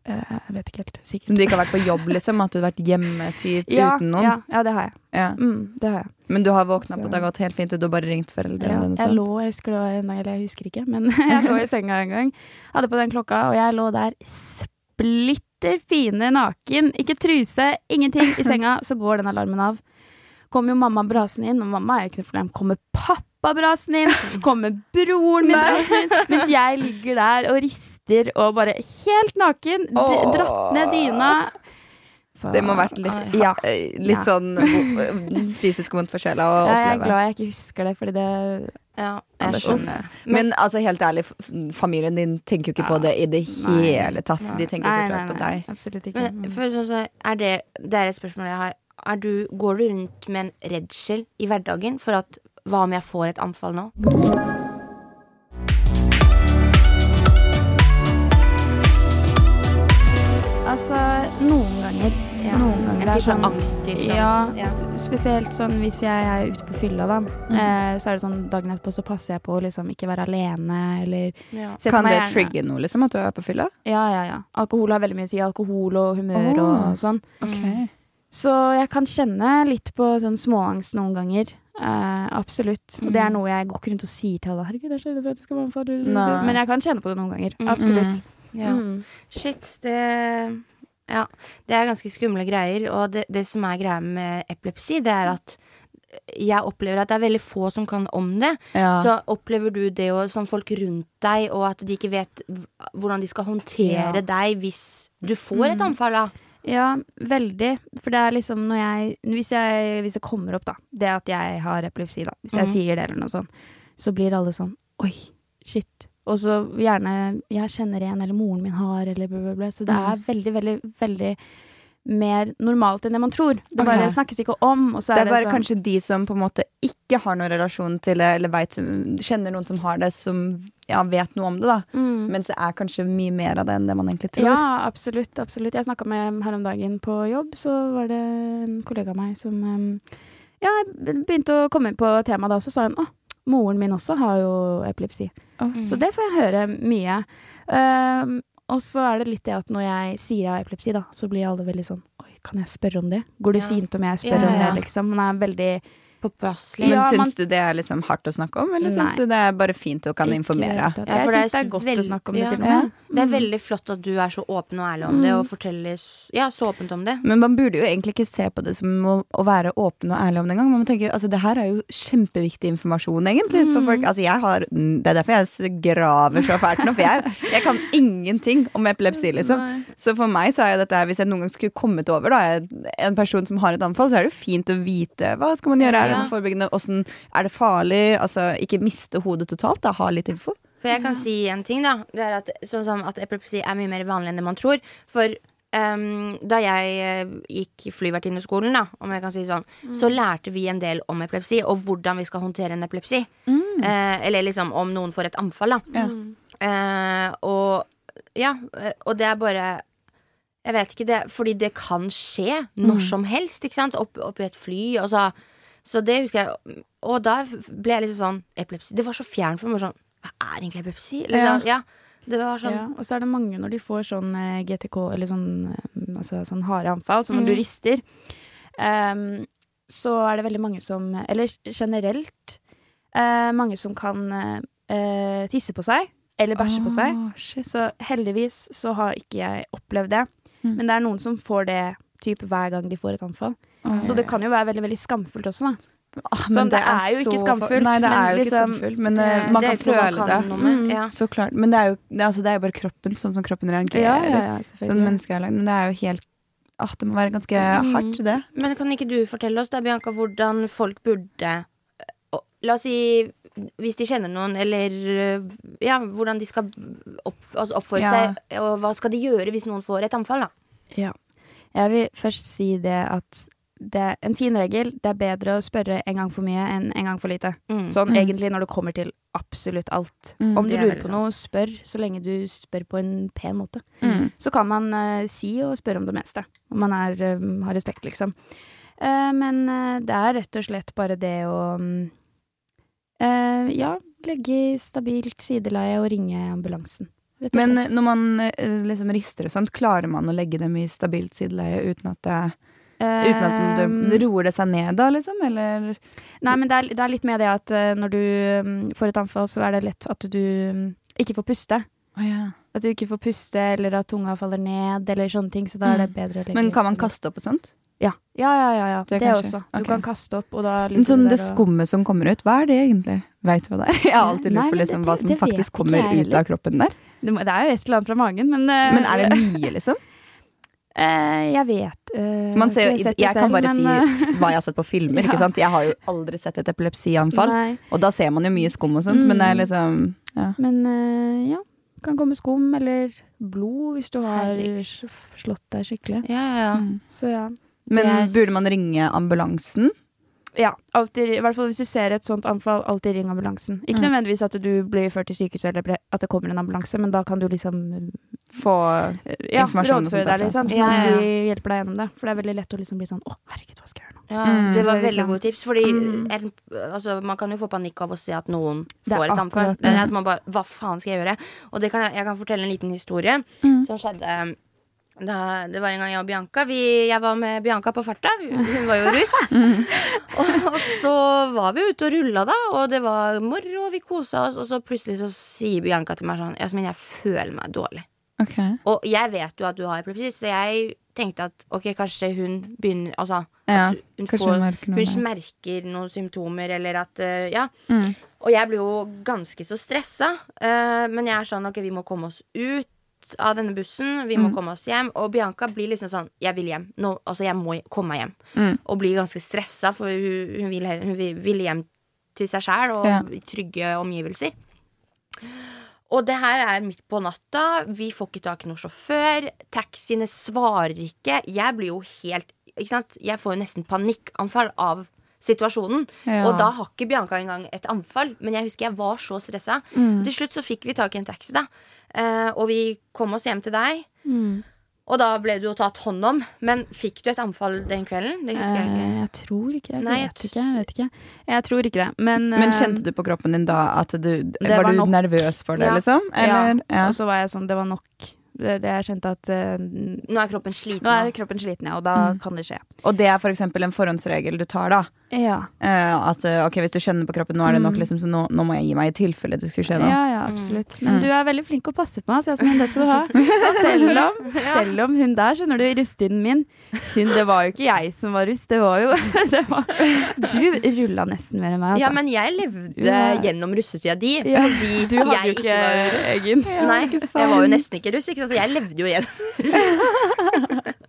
Jeg vet ikke helt. Sikkert. Som du ikke har vært på jobb, liksom? At du har vært hjemme typ, ja, uten noen? Ja, ja, det har jeg. Ja. Mm, det har jeg. Men du har våkna på, det har gått helt fint, og du har bare ringt foreldrene dine? jeg lå, jeg, husker det var jeg husker ikke, men jeg lå i senga en gang. Hadde på den klokka, og jeg lå der splitter fine naken. Ikke truse, ingenting i senga. Så går den alarmen av. kommer jo mamma brasende inn, og mamma er jo ikke noe problem. Kommer pappa brasende inn? Kommer broren min brasende inn? Mens jeg ligger der og rister og bare helt naken, dratt ned dyna. Så- Det må ha vært litt, Ja. eh, litt Ja. sånn fysisk vondt for sjela å oppleve. jeg er glad jeg ikke husker det, fordi det Ja, Ja, jeg skjønner. Men altså, helt ærlig, familien din tenker jo ikke på det i det hele tatt. De tenker så klart på deg. absolutt ikke. Men for sånn så er det, det er et spørsmål jeg har. Er du, går du rundt med en redsel i hverdagen for at hva om jeg får et anfall nå? Altså, noen ganger. Ja. Noen ganger. Det er sånn- angst, typ sånn. Ja, Ja. spesielt sånn hvis jeg er ute på fylla, da. Eh, så er det sånn dagen etterpå så passer jeg på å liksom ikke være alene, eller Ja. Kan det gjerne- trigge noe, liksom, at du er på fylla? Ja, ja, ja. Alkohol har veldig mye å si. Alkohol og humør oh. og sånn. Okay. Så jeg kan kjenne litt på sånn småangst noen ganger. Eh, absolutt. Og det er noe jeg går ikke rundt og sier til alle. Herregud, jeg er så redd for at jeg skal være med Nei. Men jeg kan kjenne på det noen ganger. Mm. Absolutt. Ja. Mm. Shit, det Ja. Det er ganske skumle greier. Og det, det som er greia med epilepsi, det er at jeg opplever at det er veldig få som kan om det. Ja. Så opplever du det og som folk rundt deg, og at de ikke vet hvordan de skal håndtere Ja. deg hvis du får et Mm. anfall, da. Ja, veldig. For det er liksom når jeg Hvis, jeg, hvis det kommer opp, da, det at jeg har epilepsi, da, hvis jeg Mhm. sier det eller noe sånt, så blir alle sånn Oi, shit. Og så gjerne Jeg kjenner en, eller moren min har, eller bla, bla, bla. Så det er veldig, veldig, veldig mer normalt enn det man tror. Det bare snakkes ikke om, det er er det, bare sånn kanskje de som på en måte ikke har noen relasjon til det, eller vet, kjenner noen som har det, som ja, vet noe om det, da. mm. Mens det er kanskje mye mer av det enn det man egentlig tror. Ja, absolutt. absolutt. Jeg snakka med her om dagen på jobb, så var det en kollega av meg som Ja, begynte å komme inn på temaet da, så sa hun å, moren min også har jo epilepsi. Åh. Så det får jeg høre mye. Um, og så er det litt det at når jeg sier jeg har epilepsi, da, så blir alle veldig sånn Oi, kan jeg spørre om det? Går det Ja. fint om jeg spør Ja, om det, liksom? Man er veldig Påpasselig. Men Ja, syns man- du det er liksom hardt å snakke om, eller syns du det er bare fint å kan informere? Ja, Jeg syns det er godt veld- å snakke om det ja. til og med. Det er Mm. veldig flott at du er så åpen og ærlig om det, og forteller ja, så åpent om det. Men man burde jo egentlig ikke se på det som å, å være åpen og ærlig om det engang. Man må tenke, altså det her er jo kjempeviktig informasjon, egentlig, for folk. Altså jeg har, det er derfor jeg graver så fælt nå, for jeg, jeg kan ingenting om epilepsi, liksom. Så for meg så er jo dette her, hvis jeg noen gang skulle kommet over da, en person som har et anfall, så er det jo fint å vite hva skal man gjøre, er det forebyggende, hvordan, er det farlig, altså ikke miste hodet totalt, da, ha litt info. For jeg kan si en ting, da. Det er at, sånn som at epilepsi er mye mer vanlig enn det man tror. For um, da jeg eh, gikk flyvertinneskolen, da, om jeg kan si sånn, så lærte vi en del om epilepsi, og hvordan vi skal håndtere en epilepsi. Eh, eller liksom om noen får et anfall, da. Mm. Eh, og ja, og det er bare Jeg vet ikke det, fordi det kan skje når som helst, ikke sant? Opp, opp i et fly, og så Så det husker jeg. Og da ble jeg litt sånn Epilepsi. Det var så fjernt for meg. Sånn Hva er egentlig epilepsi? Liksom, ja. Det var sånn Ja, og så er det mange når de får sånn eh, GTK, eller sånn, eh, altså, sånn harde anfall, som når Mhm. du rister, um, så er det veldig mange som Eller generelt uh, mange som kan eh, tisse på seg, eller bæsje på seg. Shit. Så heldigvis så har ikke jeg opplevd det. Mm. Men det er noen som får det typ hver gang de får et anfall. Så det kan jo være veldig veldig skamfullt også, da. Ah, Sånn, det er jo ikke skamfullt, Nei, det men er jo ikke liksom- skamfullt, men det, eh, man er kan føle det. kan. Mm. Ja. Så klart. Men det er jo, det, altså, det er jo bare kroppen, sånn som kroppen reagerer. Ja, ja, ja, Sånn er lagd. Men det er jo helt ah, Det må være ganske Mm. hardt, det. Men kan ikke du fortelle oss da, Bianca, hvordan folk burde La oss si hvis de kjenner noen, eller eh, ja, hvordan de skal opp, altså oppføre Ja. seg, og hva skal de gjøre hvis noen får et anfall, da? Ja. Jeg vil først si det at det er en fin regel. Det er bedre å spørre en gang for mye enn en gang for lite. Mm. Sånn Mm. egentlig når det kommer til absolutt alt. Mm. Om du er lurer på noe, spør så lenge du spør på en pen måte. Mm. Så kan man uh, si og spørre om det meste. Om man er, eh, har respekt, liksom. Uh, men det er rett og slett bare det å um, eh, Ja, legge i stabilt sideleie og ringe ambulansen. Men når man liksom rister og sånt, klarer man å legge dem i stabilt sideleie uten at det, uten at det Eh, roer det seg ned da, liksom? Eller Nei, men det er, det er litt med det at eh, når du mm, får et anfall, så er det lett at du mm, ikke får puste. Oh, ja. At du ikke får puste, eller at tunga faller ned, eller sånne ting. Så da er det Mm. bedre å legge Men kan man kaste opp og sånt? Ja, ja, ja. ja, ja. Det Det, også. Du okay. Kan kaste opp, og da Men ligger sånn du det der og- skummet som kommer ut, hva er det egentlig? Veit du hva det er? Jeg har alltid lurt på liksom, hva som faktisk kommer ut av kroppen der. det, må, det er jo et eller annet fra magen, men uh, Men er det mye, liksom? Eh, Jeg vet eh, Man ser, jo- Jeg, jeg kan selv, bare men, eh, si hva jeg har sett på filmer. Ja. ikke sant? Jeg har jo aldri sett et epilepsianfall. Nei, Og da ser man jo mye skum og sånt, men det er Mm. liksom ja. men eh, ja. Kan komme skum eller blod hvis du har Herregud. slått deg skikkelig. Ja, ja, ja. Mm. Så ja. Men er burde man ringe ambulansen? Ja, alltid, i hvert fall hvis du ser et sånt anfall, alltid ring ambulansen. Ikke Mm. nødvendigvis at du blir ført til sykehuset eller at det kommer en ambulanse, men da kan du liksom Få ja, Informasjon rådføre deg, liksom, sånn Ja, at ja, de hjelper deg gjennom det. For det er veldig lett å liksom bli sånn å, herregud, hva skal jeg gjøre nå? Ja, Mm. det var er veldig liksom- gode tips. Fordi Mm. altså, man kan jo få panikk av å se at noen får et anfall. Det at man bare Hva faen skal jeg gjøre? Og det kan, jeg- jeg kan fortelle en liten historie Mm. som skjedde da, det var en gang jeg og Bianca vi, Jeg var med Bianca på farta. Hun var jo russ. og, og så var vi ute og rulla, da, og det var moro, og vi kosa oss. Og så plutselig så sier Bianca til meg sånn Jasmin, jeg føler meg dårlig. Ok. Og jeg vet jo at du har epilepsi, så jeg tenkte at ok, kanskje hun begynner Altså Ja, hun, får, hun merker hun merker noen symptomer, eller at uh, Ja. Mm. Og jeg blir jo ganske så stressa. Uh, men jeg er sånn ok, vi må komme oss ut av denne bussen. Vi må Mm. komme oss hjem. Og Bianca blir liksom sånn Jeg vil hjem. Nå, altså, jeg må komme meg hjem. Mm. Og blir ganske stressa, for hun, hun vil, vil hjem til seg sjæl og Ja. trygge omgivelser. Og det her er midt på natta. Vi får ikke tak i noen sjåfør. Taxiene svarer ikke. Jeg blir jo helt ikke sant? Jeg får jo nesten panikkanfall av situasjonen. Ja. Og da har ikke Bianca engang et anfall. Men jeg husker jeg var så stressa. Mm. Til slutt så fikk vi tak i en taxi, da. Eh, og vi kom oss hjem til deg. Og da ble du jo tatt hånd om. Men fikk du et anfall den kvelden? Det husker jeg Eh, ikke. jeg tror ikke det. Jeg vet ikke. Jeg vet ikke. Jeg tror ikke det. Men, Men eh, kjente du på kroppen din da at du var Var, du nok. nervøs for det, Ja. liksom? Eller? Ja. Og så var jeg sånn, det var nok. Det, det jeg kjente at uh, Nå er kroppen sliten. Nå er kroppen sliten, ja, og da Mm. kan det skje. Og det er for eksempel en forhåndsregel du tar, da. Ja. Uh, at eh, ok, hvis du kjenner på kroppen, nå er det nok, Mm. liksom, så nå, nå må jeg gi meg i tilfelle det skulle skje noe. Ja, ja, absolutt. Men Mm. du er veldig flink å passe på meg, så Jasmin, det skal du ha. Selv om, selv om hun der, skjønner du, russetiden min hun, Det var jo ikke jeg som var rust, det var jo det var, Du rulla nesten mer enn meg, altså. Ja, men jeg levde gjennom russetida di Ja, fordi du hadde jeg jo ikke var russ. egen. Nei, jeg var jo nesten ikke russ, ikke sant? så jeg levde jo igjen.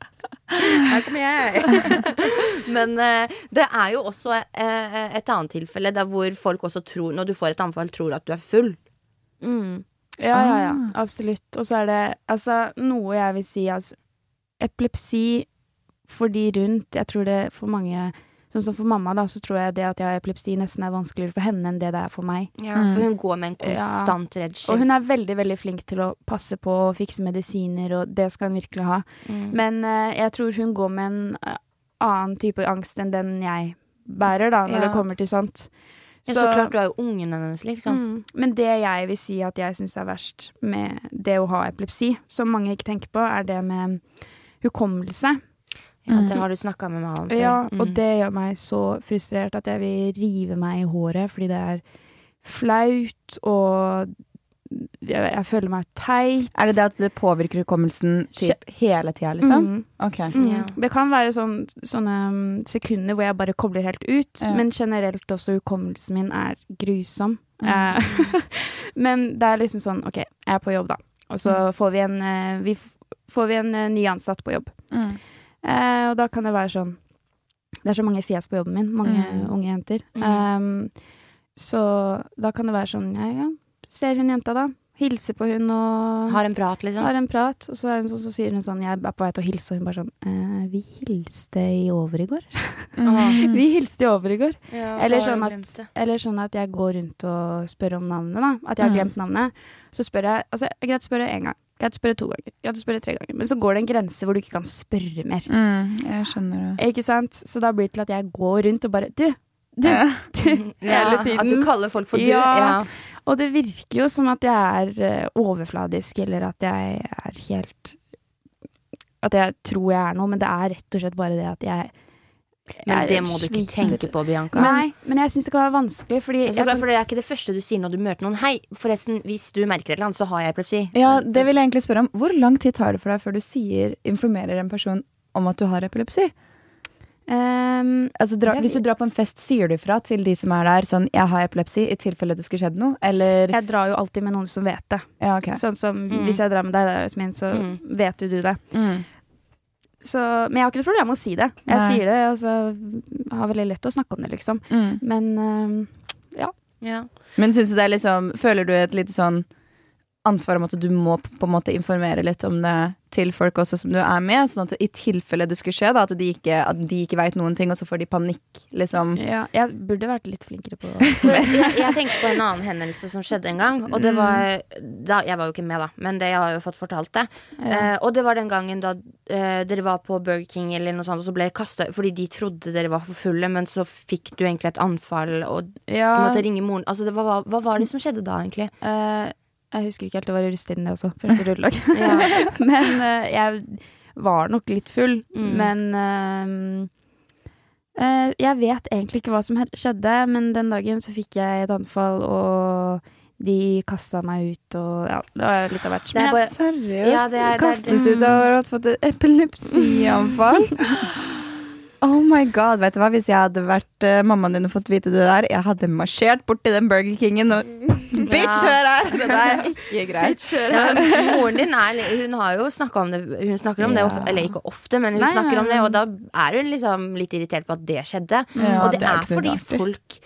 Her kommer jeg. Men eh, det er jo også eh, et annet tilfelle der hvor folk også tror, når du får et anfall, tror at du er full. Mm. Ja, ja, ja. Ah. Absolutt. Og så er det altså noe jeg vil si altså Epilepsi for de rundt Jeg tror det for mange Sånn som for mamma, da, så tror jeg det at jeg har epilepsi nesten er vanskeligere for henne enn det det er for meg. Ja, Mm. For hun går med en konstant Og redsel. hun er veldig, veldig flink til å passe på og fikse medisiner, og det skal hun virkelig ha. Mm. Men uh, jeg tror hun går med en eh, annen type angst enn den jeg bærer, da, når Ja. det kommer til sånt. Ja, så klart, du er jo ungen hennes, liksom. Mm. Men det jeg vil si at jeg syns er verst med det å ha epilepsi, som mange ikke tenker på, er det med hukommelse. Ja, det har du snakka med meg om før. Ja, Mm. og det gjør meg så frustrert at jeg vil rive meg i håret, fordi det er flaut, og jeg, jeg føler meg teit. Er det det at det påvirker hukommelsen typ, hele tida, liksom? Mm. Ok. Mm. Ja. Det kan være sånn, sånne mm, sekunder hvor jeg bare kobler helt ut, Ja. men generelt også hukommelsen min er grusom. Mm. Eh, men det er liksom sånn, ok, jeg er på jobb da, og så Mm. får vi en, eh, vi får vi en eh, ny ansatt på jobb. Mm. Eh, og da kan det være sånn Det er så mange fjes på jobben min, mange Mm. unge jenter. Um, så da kan det være sånn, ja, ja, ser hun jenta da, hilser på hun og Har en prat, liksom. har en prat, og så, er hun så, så sier hun sånn, jeg er på vei til å hilse, og hun bare sånn, eh, vi hilste i over i går. Mm. Vi hilste i over i går. Ja, Eller sånn at- Eller sånn at jeg går rundt og spør om navnet da, at jeg har Mm. glemt navnet. Så spør jeg, altså, greit spør jeg en gang, greit å spørre to ganger, greit å spørre tre ganger, men så går det en grense hvor du ikke kan spørre mer. Mm, jeg skjønner det. Ikke sant? Så da blir det til at jeg går rundt og bare Du! Du! Ja. du hele tiden. At du kaller folk for du. Ja. Ja. Og det virker jo som at jeg er eh, overfladisk, eller at jeg er helt At jeg tror jeg er noe, men det er rett og slett bare det at jeg Men det må du ikke tenke på, Bianca. Nei, men jeg syns det kan være vanskelig, fordi altså, kan, for det er ikke det første du sier når du møter noen. Hei, forresten, hvis du merker et eller annet, så har jeg epilepsi. Ja, det vil jeg egentlig spørre om. Hvor lang tid tar det for deg før du sier, informerer en person om at du har epilepsi? Um, Altså, dra, hvis du drar på en fest, sier du fra til de som er der sånn 'jeg har epilepsi', i tilfelle det skulle skjedd noe? Eller jeg drar jo alltid med noen som vet det. Ja, okay. Sånn som Mm. hvis jeg drar med deg, da, Jasmin, så Mm. vet jo du det. Mm. Så, men jeg har ikke noe problem med å si det. Jeg Nei. sier det, altså har veldig lett å snakke om det, liksom. Mm. Men ehm, Ja. Men syns du det er liksom Føler du et lite sånn ansvar om at du må på en måte informere litt om det til folk også som du er med, sånn at i tilfelle det skulle skje, da, at de ikke, at de ikke veit noen ting, og så får de panikk, liksom? ja, jeg burde vært litt flinkere på jeg, jeg tenkte på en annen hendelse som skjedde en gang. Og det var da, Jeg var jo ikke med, da, men det, jeg har jo fått fortalt det. ja. Eh, og det var den gangen da eh, dere var på Burger King eller noe sånt, og så ble dere kasta fordi de trodde dere var for fulle, men så fikk du egentlig et anfall, og du ja måtte ringe moren. Altså, det var, hva, hva var det som skjedde da, egentlig? eh, jeg husker ikke helt, det var i russetiden det også. Første rullelag. Ja. Men uh, jeg var nok litt full. Mm. Men uh, uh, jeg vet egentlig ikke hva som skjedde, men den dagen så fikk jeg et anfall, og de kasta meg ut, og ja, det var litt av hvert. Er Men jeg- Seriøst? Ja, det er- det er- Kastes ut av å ha fått et epilepsianfall? Oh my god, vet du hva? Hvis jeg hadde vært uh, mammaen din og fått vite det der, jeg hadde marsjert bort til den Burger Kingen og Bitch, hør her! Det der er ikke greit. Ja, moren din er Hun har jo snakka om det Hun snakker om det, ofte, eller ikke ofte, men hun Nei, snakker nei, om det, og da er hun liksom litt irritert på at det skjedde. Ja, og det, det er er, fordi folk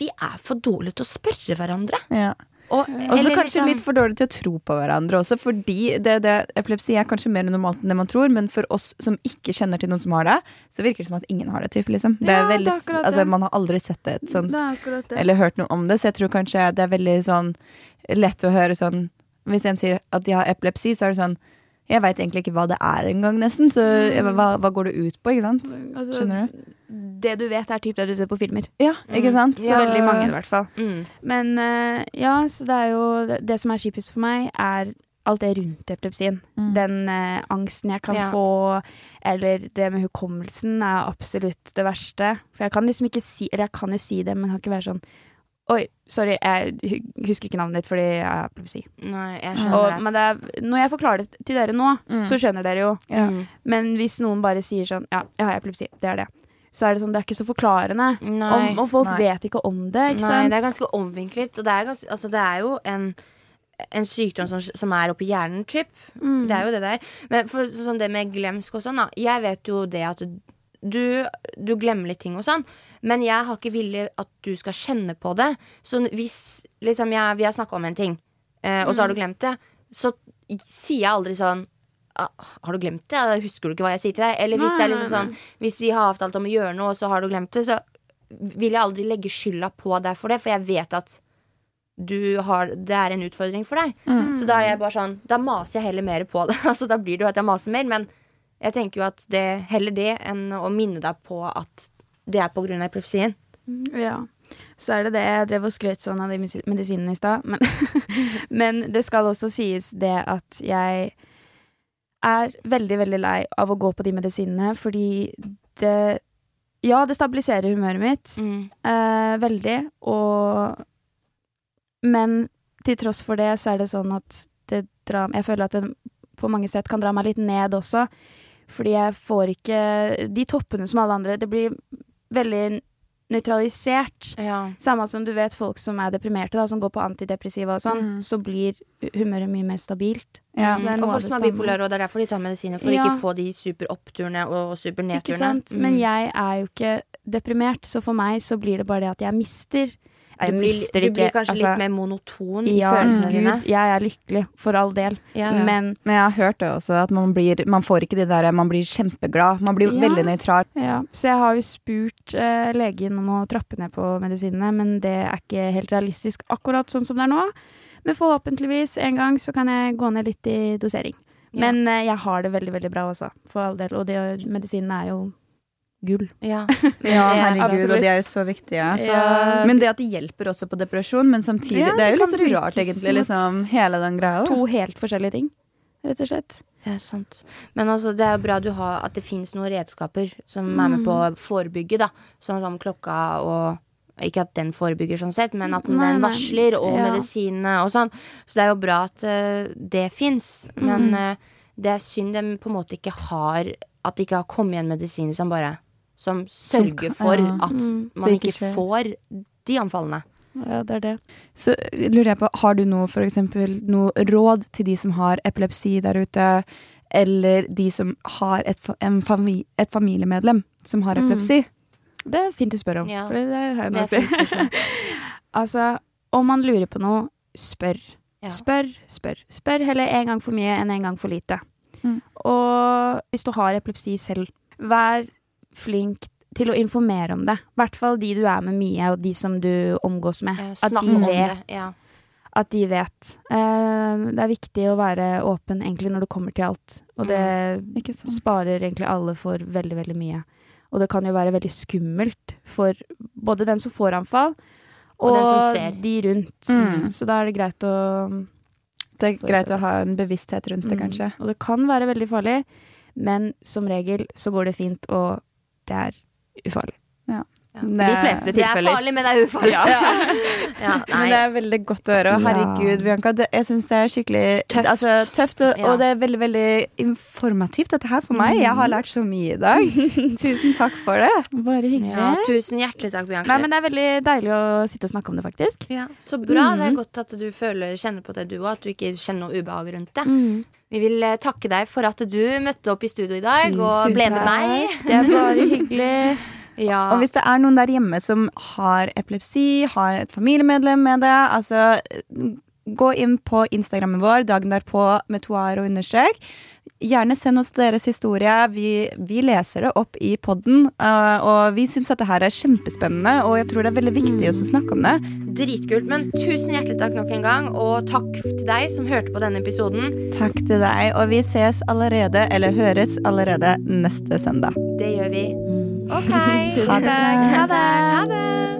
Vi er for dårlige til å spørre hverandre. Ja. Og, så kanskje litt for dårlig til å tro på hverandre også, fordi det, det, epilepsi er kanskje mer normalt enn det man tror, men for oss som ikke kjenner til noen som har det, så virker det som at ingen har det, typ, liksom. Det Ja, det veldig, akkurat altså, man har aldri sett det, et sånt, Det er det. eller hørt noe om det, så jeg tror kanskje det er veldig sånn lett å høre sånn Hvis en sier at de har epilepsi, så er det sånn Jeg veit egentlig ikke hva det er engang, nesten, så hva, hva går det ut på, ikke sant? Altså, Skjønner du? Det du vet, er typ det du ser på filmer. Ja, ikke sant? Så veldig mange, i hvert fall. mm. Men eh, ja, så det er jo det, det som er kjipest for meg, er alt det rundt epilepsien. Mm. Den eh, angsten jeg kan Ja. få, eller det med hukommelsen, er absolutt det verste. For jeg kan liksom ikke si Eller jeg kan jo si det, men kan ikke være sånn Oi, sorry, jeg husker ikke navnet ditt fordi jeg har epilepsi. Nei, jeg skjønner Og, det. men det er, når jeg forklarer det til dere nå, Mm. så skjønner dere jo. Ja. Mm. Men hvis noen bare sier sånn Ja, jeg har epilepsi. Det er det. Så er det sånn, det er ikke så forklarende. Nei. Om, og folk Nei. vet ikke om det, ikke Nei, sant? det er ganske omvinklet. Og det er, ganske, altså, det er jo en, en sykdom som, som er oppi hjernen, typ. Mm. Det er jo det der. Men for, sånn det med glemsk og sånn, da. Jeg vet jo det at du, du glemmer litt ting og sånn. Men jeg har ikke villet at du skal kjenne på det. Så hvis liksom jeg, vi har snakka om en ting, eh, og så har du glemt det, så sier jeg aldri sånn «Ah, har du glemt det? Husker du ikke hva jeg sier til deg? Eller hvis liksom sånn Hvis vi har avtalt om å gjøre noe, og så har du glemt det, så vil jeg aldri legge skylda på deg for det, for jeg vet at du har, det er en utfordring for deg. Mm. Så da er jeg bare sånn Da maser jeg heller mer på det. altså Da blir det jo at jeg maser mer, men jeg tenker jo at det heller det enn å minne deg på at det er av epilepsien. Ja. Så er det det jeg drev og skrøt sånn av de medisinene i stad. Men, men det skal også sies det at jeg er veldig, veldig lei av å gå på de medisinene fordi det Ja, det stabiliserer humøret mitt. Eh, veldig. Og Men til tross for det, så er det sånn at det drar Jeg føler at det på mange sett kan dra meg litt ned også. Fordi jeg får ikke de toppene som alle andre. Det blir veldig nøytralisert. Ja. Samme som du vet folk som er deprimerte, da, som går på antidepressiva og sånn, Mm. så blir humøret mye mer stabilt. Ja. Og folk som er samme. bipolare, og det er derfor de tar medisiner. For Ja. ikke få de superoppturene og Ikke sant. Mm. Men jeg er jo ikke deprimert, så for meg så blir det bare det at jeg mister du blir, du blir kanskje altså, litt mer monoton i ja, følelsene dine. Ja, jeg er lykkelig, for all del. Ja, ja. Men Men jeg har hørt det også, at man, blir, man får ikke de der Man blir kjempeglad. Man blir veldig nøytral. ja, Så jeg har jo spurt eh, legen om å trappe ned på medisinene, men det er ikke helt realistisk akkurat sånn som det er nå. Men forhåpentligvis en gang så kan jeg gå ned litt i dosering. Men eh, jeg har det veldig, veldig bra også, for all del. Og de medisinene er jo gull. Ja. Ja, er herregud, absolutt. og de er jo så viktige. Så. Ja. Men det at de hjelper også på depresjon, men samtidig Ja, Det er jo litt så sånn rart, egentlig, liksom, hele den greia. To helt forskjellige ting, rett og slett. Er sant. Men altså, det er jo bra du har, at det finnes noen redskaper som er med på å forebygge, da. Sånn som klokka og Ikke at den forebygger sånn sett, men at den Nei, nei. varsler, og Ja. medisinene og sånn. Så det er jo bra at uh, det fins. Men Mm. uh, det er synd de på en måte ikke har At de ikke har kommet igjen medisiner som bare som sørger for at Mm. man ikke får de anfallene. Ja, det er det. Så lurer jeg på, har du noe, for eksempel, noe råd til de som har epilepsi der ute, eller de som har et, fami, et familiemedlem som har Mm. epilepsi? Det er fint du spør om, Ja. for det har jeg noe å si. altså, om man lurer på noe, spør. Ja. Spør, spør. Spør heller en gang for mye enn en gang for lite. Mm. Og hvis du har epilepsi selv, vær flink til å informere om det. I hvert fall de du er med mye, og de som du omgås med. Ja, At de vet. det. Ja. At de vet. Eh, det er viktig å være åpen egentlig når det kommer til alt. Og det mm. sparer egentlig alle for veldig, veldig mye. Og det kan jo være veldig skummelt for både den som får anfall, Og og, den som ser. de rundt. Mm. Så da er det greit å Det er greit å ha en bevissthet rundt det, Mm. Og det kan være veldig farlig, men som regel så går det fint, og det er ufarlig. Ja. I de fleste Det er farlig, men det er ufarlig. Ja. Ja, Men det er veldig godt å høre. Og herregud, Bianca, det, jeg syns det er skikkelig Tøft. Altså, tøft og, Ja. og det er veldig veldig informativt, dette her, for meg. Jeg har lært så mye i dag. Tusen takk for det. Bare hyggelig. Ja, tusen hjertelig takk, Bianca. Nei, men det er veldig deilig å sitte og snakke om det, faktisk. ja, så bra. Det er Mhm. godt at du føler, kjenner på det, du òg. At du ikke kjenner noe ubehag rundt det. Mm. Vi vil eh, takke deg for at du møtte opp i studio i dag og ble med meg. Det er bare hyggelig. Ja. Og hvis det er noen der hjemme som har epilepsi, har et familiemedlem med det, altså gå inn på Instagrammen vår dagen derpå med to a-er og understrek. Gjerne send oss deres historie. Vi, vi leser det opp i podden. uh, og vi syns at det her er kjempespennende, og jeg tror det er veldig viktig å snakke om det. Dritkult. Men tusen hjertelig takk nok en gang, og takk til deg som hørte på denne episoden. Takk til deg, og vi ses allerede, eller høres allerede neste søndag. Det gjør vi. OK. Tusen takk. Ha det. Ha det.